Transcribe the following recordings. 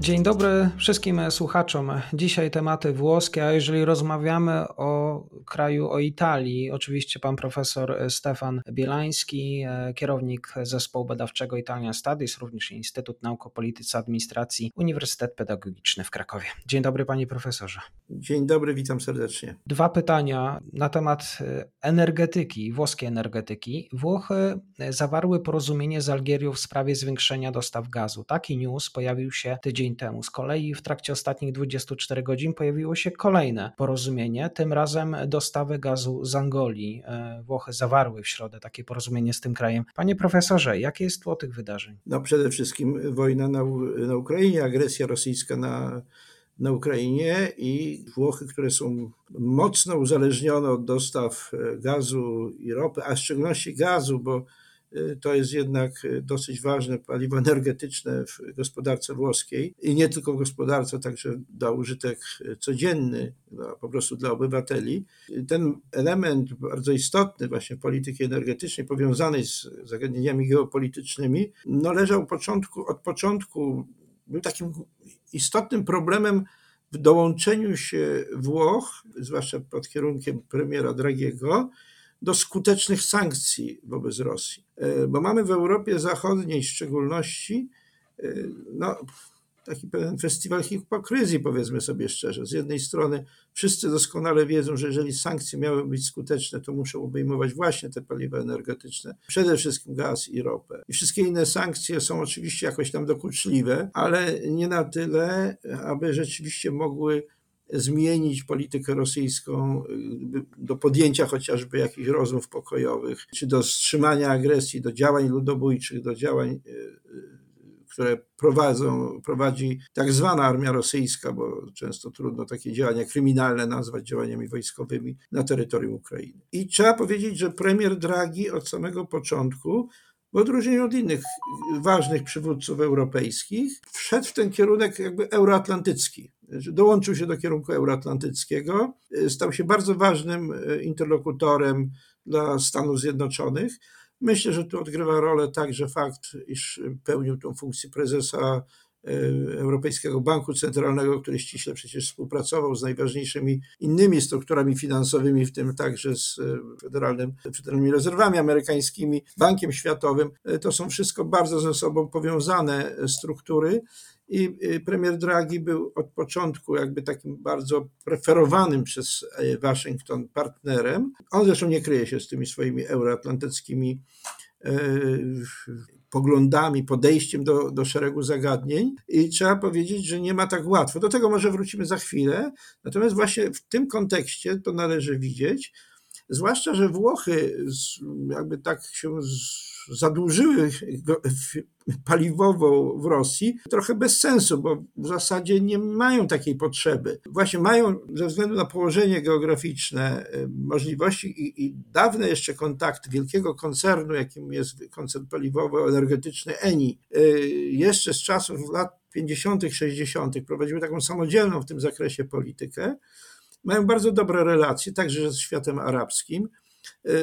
Dzień dobry wszystkim słuchaczom. Dzisiaj tematy włoskie, a jeżeli rozmawiamy o kraju, o Italii, oczywiście pan profesor Stefan Bielański, kierownik zespołu badawczego Italian Studies, również Instytut Nauk o Polityce Administracji, Uniwersytet Pedagogiczny w Krakowie. Dzień dobry panie profesorze. Dzień dobry, witam serdecznie. Dwa pytania na temat energetyki, włoskiej energetyki. Włochy zawarły porozumienie z Algierią w sprawie zwiększenia dostaw gazu. Taki news pojawił się tydzień temu. Z kolei w trakcie ostatnich 24 godzin pojawiło się kolejne porozumienie, tym razem dostawy gazu z Angolii. E, Włochy zawarły w środę takie porozumienie z tym krajem. Panie profesorze, jakie jest tło tych wydarzeń? No przede wszystkim wojna na, na Ukrainie, agresja rosyjska na, na Ukrainie i Włochy, które są mocno uzależnione od dostaw gazu i ropy, a w szczególności gazu, bo to jest jednak dosyć ważne paliwo energetyczne w gospodarce włoskiej i nie tylko w gospodarce, także da użytek codzienny no, po prostu dla obywateli. Ten element bardzo istotny właśnie polityki energetycznej powiązanej z zagadnieniami geopolitycznymi, no leżał początku, od początku, był takim istotnym problemem w dołączeniu się Włoch, zwłaszcza pod kierunkiem premiera Dragiego, do skutecznych sankcji wobec Rosji. Bo mamy w Europie Zachodniej w szczególności no, taki pewien festiwal hipokryzji, powiedzmy sobie szczerze. Z jednej strony wszyscy doskonale wiedzą, że jeżeli sankcje miały być skuteczne, to muszą obejmować właśnie te paliwa energetyczne, przede wszystkim gaz i ropę. I wszystkie inne sankcje są oczywiście jakoś tam dokuczliwe, ale nie na tyle, aby rzeczywiście mogły zmienić politykę rosyjską do podjęcia chociażby jakichś rozmów pokojowych, czy do wstrzymania agresji, do działań ludobójczych, do działań, które prowadzą, prowadzi tak zwana armia rosyjska, bo często trudno takie działania kryminalne nazwać działaniami wojskowymi na terytorium Ukrainy. I trzeba powiedzieć, że premier Draghi od samego początku w odróżnieniu od innych ważnych przywódców europejskich, wszedł w ten kierunek jakby euroatlantycki. Dołączył się do kierunku euroatlantyckiego, stał się bardzo ważnym interlokutorem dla Stanów Zjednoczonych. Myślę, że tu odgrywa rolę także fakt, iż pełnił tą funkcję prezesa Europejskiego Banku Centralnego, który ściśle przecież współpracował z najważniejszymi innymi strukturami finansowymi, w tym także z Federalnym, Federalnymi Rezerwami Amerykańskimi, Bankiem Światowym. To są wszystko bardzo ze sobą powiązane struktury. I premier Draghi był od początku jakby takim bardzo preferowanym przez Waszyngton partnerem. On zresztą nie kryje się z tymi swoimi euroatlantyckimi poglądami, podejściem do, do szeregu zagadnień i trzeba powiedzieć, że nie ma tak łatwo. Do tego może wrócimy za chwilę, natomiast właśnie w tym kontekście to należy widzieć, zwłaszcza, że Włochy jakby tak się zadłużyły paliwowo w Rosji, trochę bez sensu, bo w zasadzie nie mają takiej potrzeby. Właśnie mają ze względu na położenie geograficzne możliwości i, i dawne jeszcze kontakty wielkiego koncernu, jakim jest koncern paliwowo-energetyczny ENI, jeszcze z czasów lat 50., 60. prowadziły taką samodzielną w tym zakresie politykę. Mają bardzo dobre relacje, także z światem arabskim.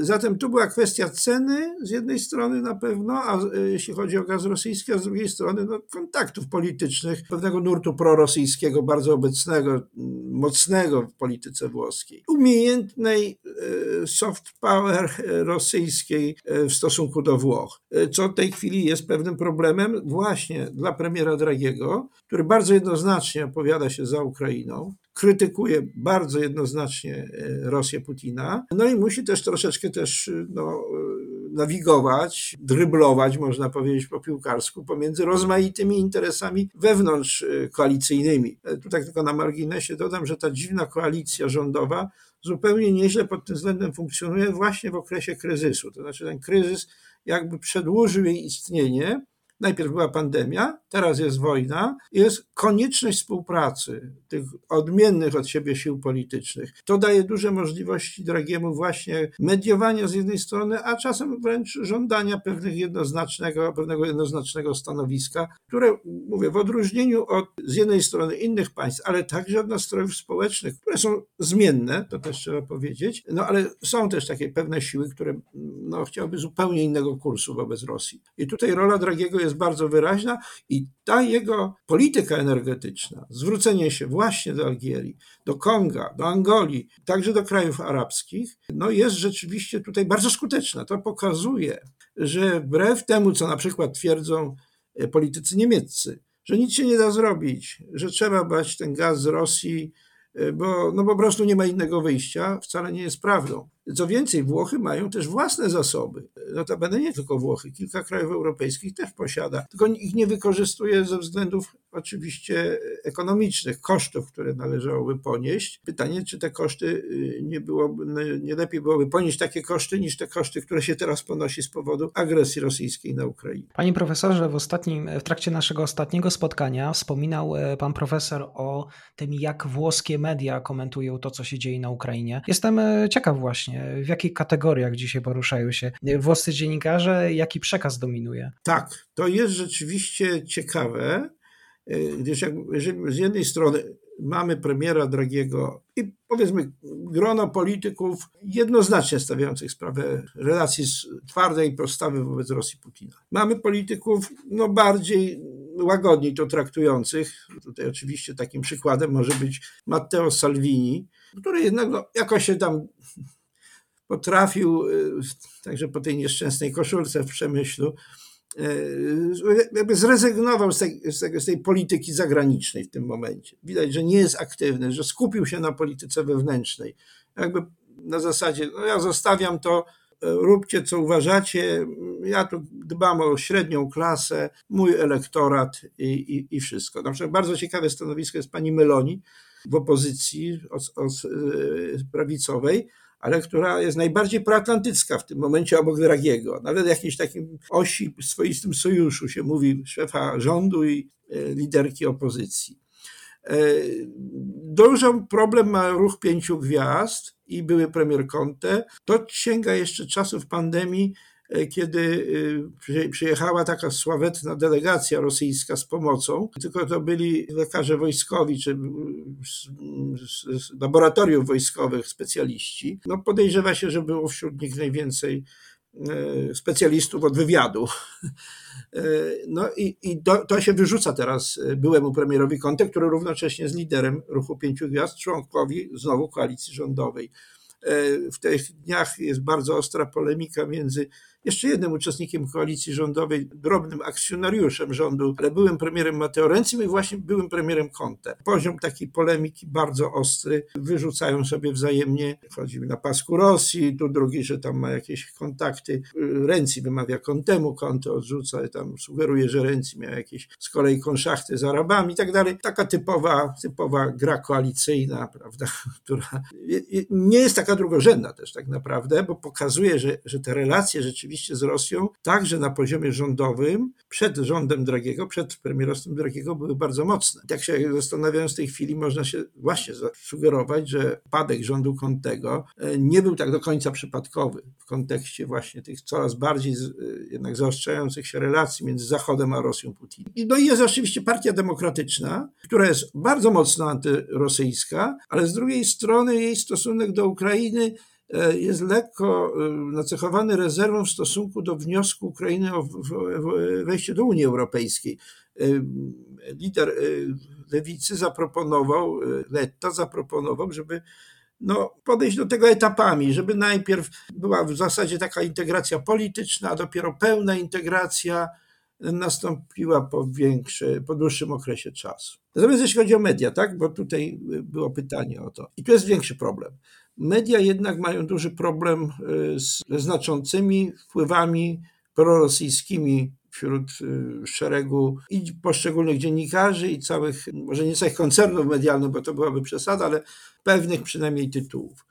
Zatem tu była kwestia ceny z jednej strony na pewno, a jeśli chodzi o gaz rosyjski, a z drugiej strony no, kontaktów politycznych, pewnego nurtu prorosyjskiego, bardzo obecnego, mocnego w polityce włoskiej. Umiejętnej soft power rosyjskiej w stosunku do Włoch, co w tej chwili jest pewnym problemem właśnie dla premiera Dragiego, który bardzo jednoznacznie opowiada się za Ukrainą, krytykuje bardzo jednoznacznie Rosję Putina, no i musi też troszeczkę też no, nawigować, dryblować, można powiedzieć po piłkarsku, pomiędzy rozmaitymi interesami wewnątrz koalicyjnymi. Tu tak tylko na marginesie dodam, że ta dziwna koalicja rządowa zupełnie nieźle pod tym względem funkcjonuje właśnie w okresie kryzysu. To znaczy ten kryzys jakby przedłużył jej istnienie, Najpierw była pandemia, teraz jest wojna, jest konieczność współpracy tych odmiennych od siebie sił politycznych. To daje duże możliwości Dragiemu właśnie mediowania z jednej strony, a czasem wręcz żądania pewnych jednoznacznego, pewnego jednoznacznego stanowiska, które, mówię, w odróżnieniu od z jednej strony innych państw, ale także od nastrojów społecznych, które są zmienne, to też trzeba powiedzieć, no ale są też takie pewne siły, które no, chciałyby zupełnie innego kursu wobec Rosji. I tutaj rola Dragiego jest bardzo wyraźna i ta jego polityka energetyczna, zwrócenie się właśnie do Algierii, do Konga, do Angolii, także do krajów arabskich, no jest rzeczywiście tutaj bardzo skuteczna. To pokazuje, że wbrew temu, co na przykład twierdzą e, politycy niemieccy, że nic się nie da zrobić, że trzeba brać ten gaz z Rosji, e, bo no po prostu nie ma innego wyjścia, wcale nie jest prawdą. Co więcej, Włochy mają też własne zasoby. Notabene nie tylko Włochy, kilka krajów europejskich też posiada, tylko ich nie wykorzystuje ze względów oczywiście ekonomicznych, kosztów, które należałoby ponieść. Pytanie, czy te koszty y, nie byłoby, no, nie lepiej byłoby ponieść takie koszty, niż te koszty, które się teraz ponosi z powodu agresji rosyjskiej na Ukrainę. Panie profesorze, w ostatnim, w trakcie naszego ostatniego spotkania wspominał e, pan profesor o tym, jak włoskie media komentują to, co się dzieje na Ukrainie. Jestem e, ciekaw właśnie, w jakich kategoriach dzisiaj poruszają się włoscy dziennikarze, jaki przekaz dominuje? Tak, to jest rzeczywiście ciekawe, gdyż jak, z jednej strony mamy premiera Dragiego i powiedzmy grono polityków jednoznacznie stawiających sprawę relacji z twardej postawy wobec Rosji Putina. Mamy polityków no bardziej łagodniej to traktujących. Tutaj oczywiście takim przykładem może być Matteo Salvini, który jednak no, jakoś się tam potrafił, y, także po tej nieszczęsnej koszulce w Przemyślu, jakby zrezygnował z tej, z, tej, z tej, polityki zagranicznej w tym momencie. Widać, że nie jest aktywny, że skupił się na polityce wewnętrznej. Jakby na zasadzie, no ja zostawiam to, e, róbcie co uważacie, ja tu dbam o średnią klasę, mój elektorat i, i, i wszystko. Na przykład bardzo ciekawe stanowisko jest pani Meloni w opozycji od, od e, prawicowej, ale która jest najbardziej proatlantycka w tym momencie obok Dragiego. Nawet jakiejś takim osi, swoistym sojuszu się mówi szefa rządu i e, liderki opozycji. E, Duży problem ma ruch pięciu gwiazd i były premier Conte. To sięga jeszcze czasów pandemii, kiedy e, przyjechała taka sławetna delegacja rosyjska z pomocą, tylko to byli lekarze wojskowi czy z laboratoriów wojskowych specjaliści. No podejrzewa się, że było wśród nich najwięcej e, specjalistów od wywiadu. No i, i to, się wyrzuca teraz byłemu premierowi Conte, który równocześnie jest liderem Ruchu Pięciu Gwiazd, członkowi znowu koalicji rządowej. W tych dniach jest bardzo ostra polemika między jeszcze jednym uczestnikiem koalicji rządowej, drobnym akcjonariuszem rządu, ale byłym premierem Mateo Renzi i właśnie byłym premierem Conte. Poziom takiej polemiki bardzo ostry, wyrzucają sobie wzajemnie, chodzi na pasku Rosji, tu drugi, że tam ma jakieś kontakty. Renzi wymawia Contemu, Conte odrzuca, tam sugeruje, że Renzi miał jakieś z kolei konszachty z Arabami i tak dalej. Taka typowa, typowa gra koalicyjna, prawda, która nie jest taka drugorzędna też tak naprawdę, bo pokazuje, że, że te relacje rzeczywiście rzeczywiście z Rosją, także na poziomie rządowym, przed rządem Dragiego, przed premierostwem Dragiego były bardzo mocne. Tak się zastanawiając w tej chwili, można się właśnie sugerować, że padek rządu Kontego e, nie był tak do końca przypadkowy w kontekście właśnie tych coraz bardziej e, jednak zaostrzających się relacji między Zachodem a Rosją Putina. No i jest oczywiście Partia Demokratyczna, która jest bardzo mocno antyrosyjska, ale z drugiej strony jej stosunek do Ukrainy jest lekko e, nacechowany rezerwą w stosunku do wniosku Ukrainy o wejście do Unii Europejskiej. E, lider lewicy zaproponował, Letta zaproponował, żeby no, podejść do tego etapami, żeby najpierw była w zasadzie taka integracja polityczna, a dopiero pełna integracja nastąpiła po większe, po dłuższym okresie czasu. Natomiast jeśli chodzi o media, tak, bo tutaj było pytanie o to. I tu jest większy problem. Media jednak mają duży problem y, z znaczącymi wpływami prorosyjskimi wśród y, szeregu i poszczególnych dziennikarzy i całych, może nie całych koncernów medialnych, bo to byłaby przesada, ale pewnych przynajmniej tytułów.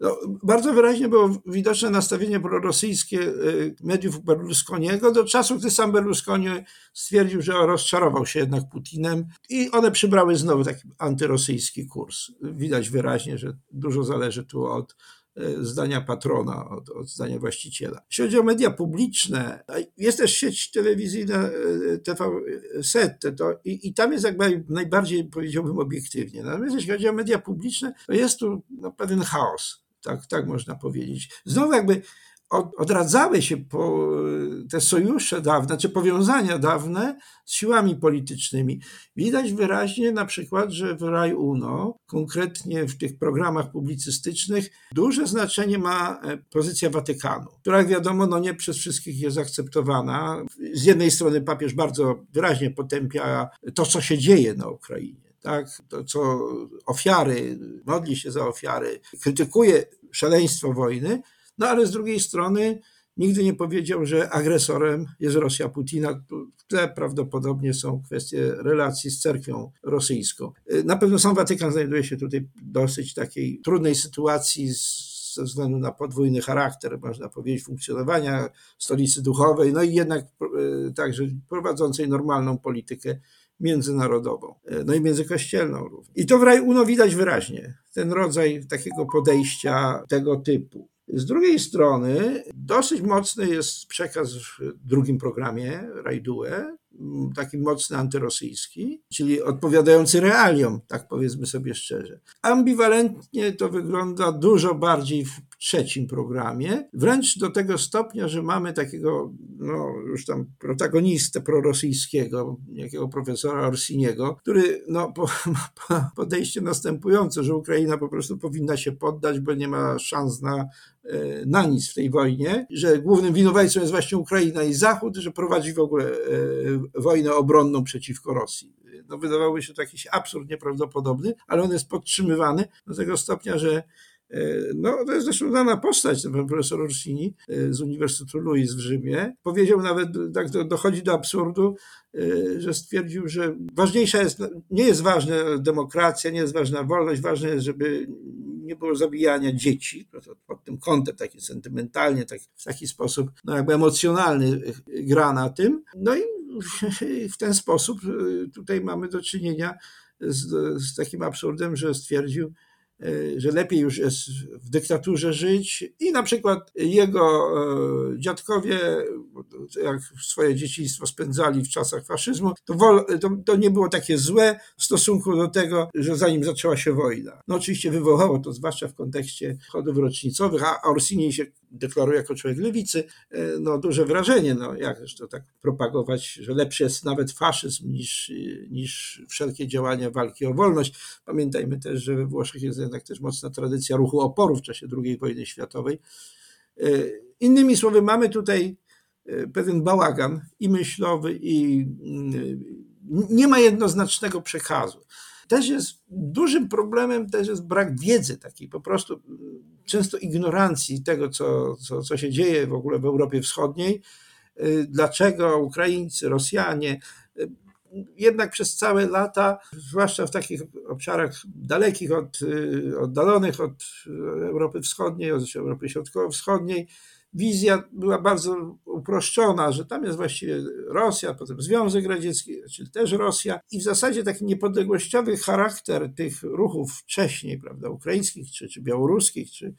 No, bardzo wyraźnie było widoczne nastawienie prorosyjskie y, mediów Berlusconiego do czasu, gdy sam Berlusconi stwierdził, że rozczarował się jednak Putinem i one przybrały znowu taki antyrosyjski kurs. Widać wyraźnie, że dużo zależy tu od y, zdania patrona, od, od zdania właściciela. Jeśli chodzi o media publiczne, jest też sieć telewizyjna y, TV Set, to, i, i tam jest jakby najbardziej, powiedziałbym, obiektywnie. Natomiast jeśli chodzi o media publiczne, to jest tu no, pewien chaos tak, tak można powiedzieć. Znowu jakby odradzały się te sojusze dawne, czy powiązania dawne z siłami politycznymi. Widać wyraźnie na przykład, że w Raj Uno, konkretnie w tych programach publicystycznych, duże znaczenie ma e, pozycja Watykanu, która jak wiadomo no nie przez wszystkich jest akceptowana. Z jednej strony papież bardzo wyraźnie potępia to, co się dzieje na Ukrainie tak, to co ofiary, modli się za ofiary, krytykuje szaleństwo wojny, no ale z drugiej strony nigdy nie powiedział, że agresorem jest Rosja Putina. W tle prawdopodobnie są kwestie relacji z cerkwią rosyjską. Na pewno sam Watykan znajduje się tutaj w dosyć takiej trudnej sytuacji ze względu na podwójny charakter, można powiedzieć, funkcjonowania stolicy duchowej, no i jednak e, także prowadzącej normalną politykę międzynarodową, e, no i międzykościelną również. I to w Raj Uno widać wyraźnie, ten rodzaj takiego podejścia tego typu. Z drugiej strony dosyć mocny jest przekaz w drugim programie Rajdue, taki mocny antyrosyjski, czyli odpowiadający realiom, tak powiedzmy sobie szczerze. Ambiwalentnie to wygląda dużo bardziej w trzecim programie, wręcz do tego stopnia, że mamy takiego, no już tam protagonistę prorosyjskiego, jakiego profesora Orsiniego, który no, po, ma podejście następujące, że Ukraina po prostu powinna się poddać, bo nie ma szans na E, na nic w tej wojnie, że głównym winowajcą jest właśnie Ukraina i Zachód, że prowadzi w ogóle e, wojnę obronną przeciwko Rosji. No, wydawałoby się to jakiś absurd nieprawdopodobny, ale on jest podtrzymywany do tego stopnia, że e, no, to jest zresztą znana postać, ten profesor Orsini z Uniwersytetu Louis w Rzymie. Powiedział nawet, tak dochodzi do absurdu, że stwierdził, że ważniejsza jest, nie jest ważna demokracja, nie jest ważna wolność, ważne jest, żeby nie było zabijania dzieci, pod tym kątem taki sentymentalnie, tak, w taki sposób no jakby emocjonalny gra na tym. No i w ten sposób y, tutaj mamy do czynienia z, z takim absurdem, że stwierdził, E, że lepiej już jest w dyktaturze żyć i na przykład jego e, dziadkowie, jak swoje dzieciństwo spędzali w czasach faszyzmu, to, to, to, nie było takie złe w stosunku do tego, że zanim zaczęła się wojna. No oczywiście wywołało to, zwłaszcza w kontekście chodów rocznicowych, a Orsini się deklaruje jako człowiek lewicy, e, no duże wrażenie, no jak to tak propagować, że lepszy jest nawet faszyzm niż, niż wszelkie działania walki o wolność. Pamiętajmy też, że we Włoszech jest jednak też mocna tradycja ruchu oporu w czasie II wojny światowej. E, innymi słowy, mamy tutaj e, pewien bałagan i myślowy, i mm, nie ma jednoznacznego przekazu. Też jest dużym problemem, też jest brak wiedzy takiej, po prostu często ignorancji tego, co, co, co się dzieje w ogóle w Europie Wschodniej, y, dlaczego Ukraińcy, Rosjanie, y, jednak przez całe lata, zwłaszcza w takich obszarach dalekich, od, y, oddalonych od Europy Wschodniej, od Europy Środkowo-Wschodniej, wizja była bardzo uproszczona, że tam jest właściwie Rosja, potem Związek Radziecki, czyli też Rosja i w zasadzie taki niepodległościowy charakter tych ruchów wcześniej, prawda, ukraińskich, czy, czy białoruskich, czy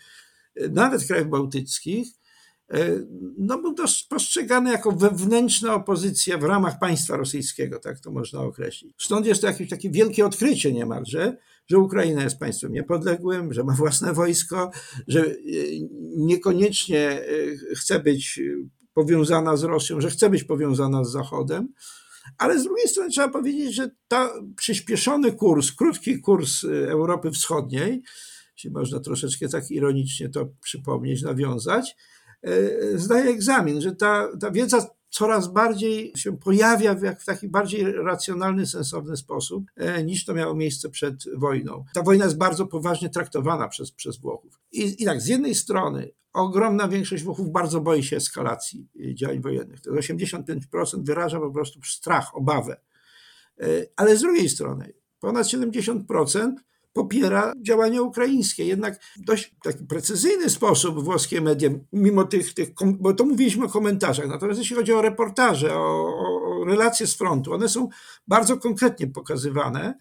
nawet krajów bałtyckich, no, był postrzegany jako wewnętrzna opozycja w ramach państwa rosyjskiego, tak to można określić. Stąd jest to jakieś takie wielkie odkrycie niemalże, że Ukraina jest państwem niepodległym, że ma własne wojsko, że e, niekoniecznie e, chce być powiązana z Rosją, że chce być powiązana z Zachodem, ale z drugiej strony trzeba powiedzieć, że ta przyspieszony kurs, krótki kurs Europy Wschodniej, jeśli można troszeczkę tak ironicznie to przypomnieć, nawiązać, e, zdaje egzamin, że ta, ta wiedza coraz bardziej się pojawia w, jak w taki bardziej racjonalny, sensowny sposób, e, niż to miało miejsce przed wojną. Ta wojna jest bardzo poważnie traktowana przez, przez Włochów. I, I tak, z jednej strony ogromna większość Włochów bardzo boi się eskalacji e, działań wojennych. To 85% wyraża po prostu strach, obawę. Ale z drugiej strony ponad 70% popiera działania ukraińskie. Jednak dość taki precyzyjny sposób włoskie media, mimo tych, tych bo to mówiliśmy o komentarzach, natomiast jeśli chodzi o reportaże, o, o relacje z frontu, one są bardzo konkretnie pokazywane.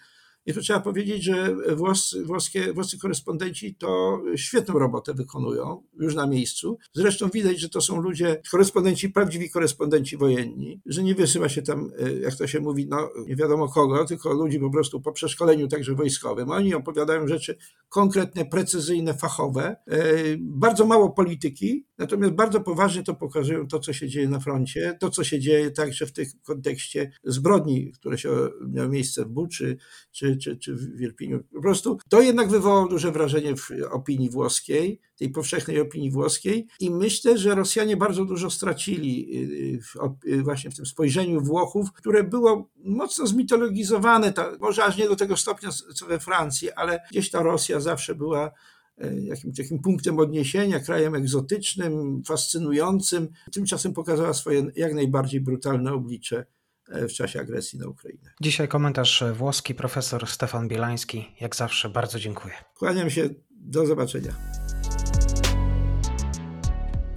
I tu trzeba powiedzieć, że włos, włoskie, włoscy korespondenci to świetną robotę wykonują już na miejscu. Zresztą widać, że to są ludzie, korespondenci, prawdziwi korespondenci wojenni, że nie wysyła się tam, e, jak to się mówi, no nie wiadomo kogo, tylko ludzi po prostu po przeszkoleniu także wojskowym. Oni opowiadają rzeczy konkretne, precyzyjne, fachowe. E, bardzo mało polityki, natomiast bardzo poważnie to pokazują to, co się dzieje na froncie, to, co się dzieje także w tym kontekście zbrodni, które się miały miejsce w Buczy, czy czy, czy, w Irpiniu. Po prostu to jednak wywołało duże wrażenie w opinii włoskiej, tej powszechnej opinii włoskiej i myślę, że Rosjanie bardzo dużo stracili y, w, y, właśnie w tym spojrzeniu Włochów, które było mocno zmitologizowane, ta, może aż nie do tego stopnia co we Francji, ale gdzieś ta Rosja zawsze była e, jakimś takim punktem odniesienia, krajem egzotycznym, fascynującym. Tymczasem pokazała swoje jak najbardziej brutalne oblicze w czasie agresji na Ukrainę. Dzisiaj komentarz włoski profesor Stefan Bielański. Jak zawsze bardzo dziękuję. Kłaniam się. Do zobaczenia.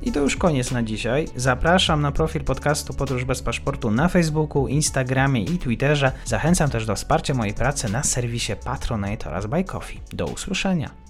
I to już koniec na dzisiaj. Zapraszam na profil podcastu Podróż bez paszportu na Facebooku, Instagramie i Twitterze. Zachęcam też do wsparcia mojej pracy na serwisie Patronite oraz Buy Coffee. Do usłyszenia.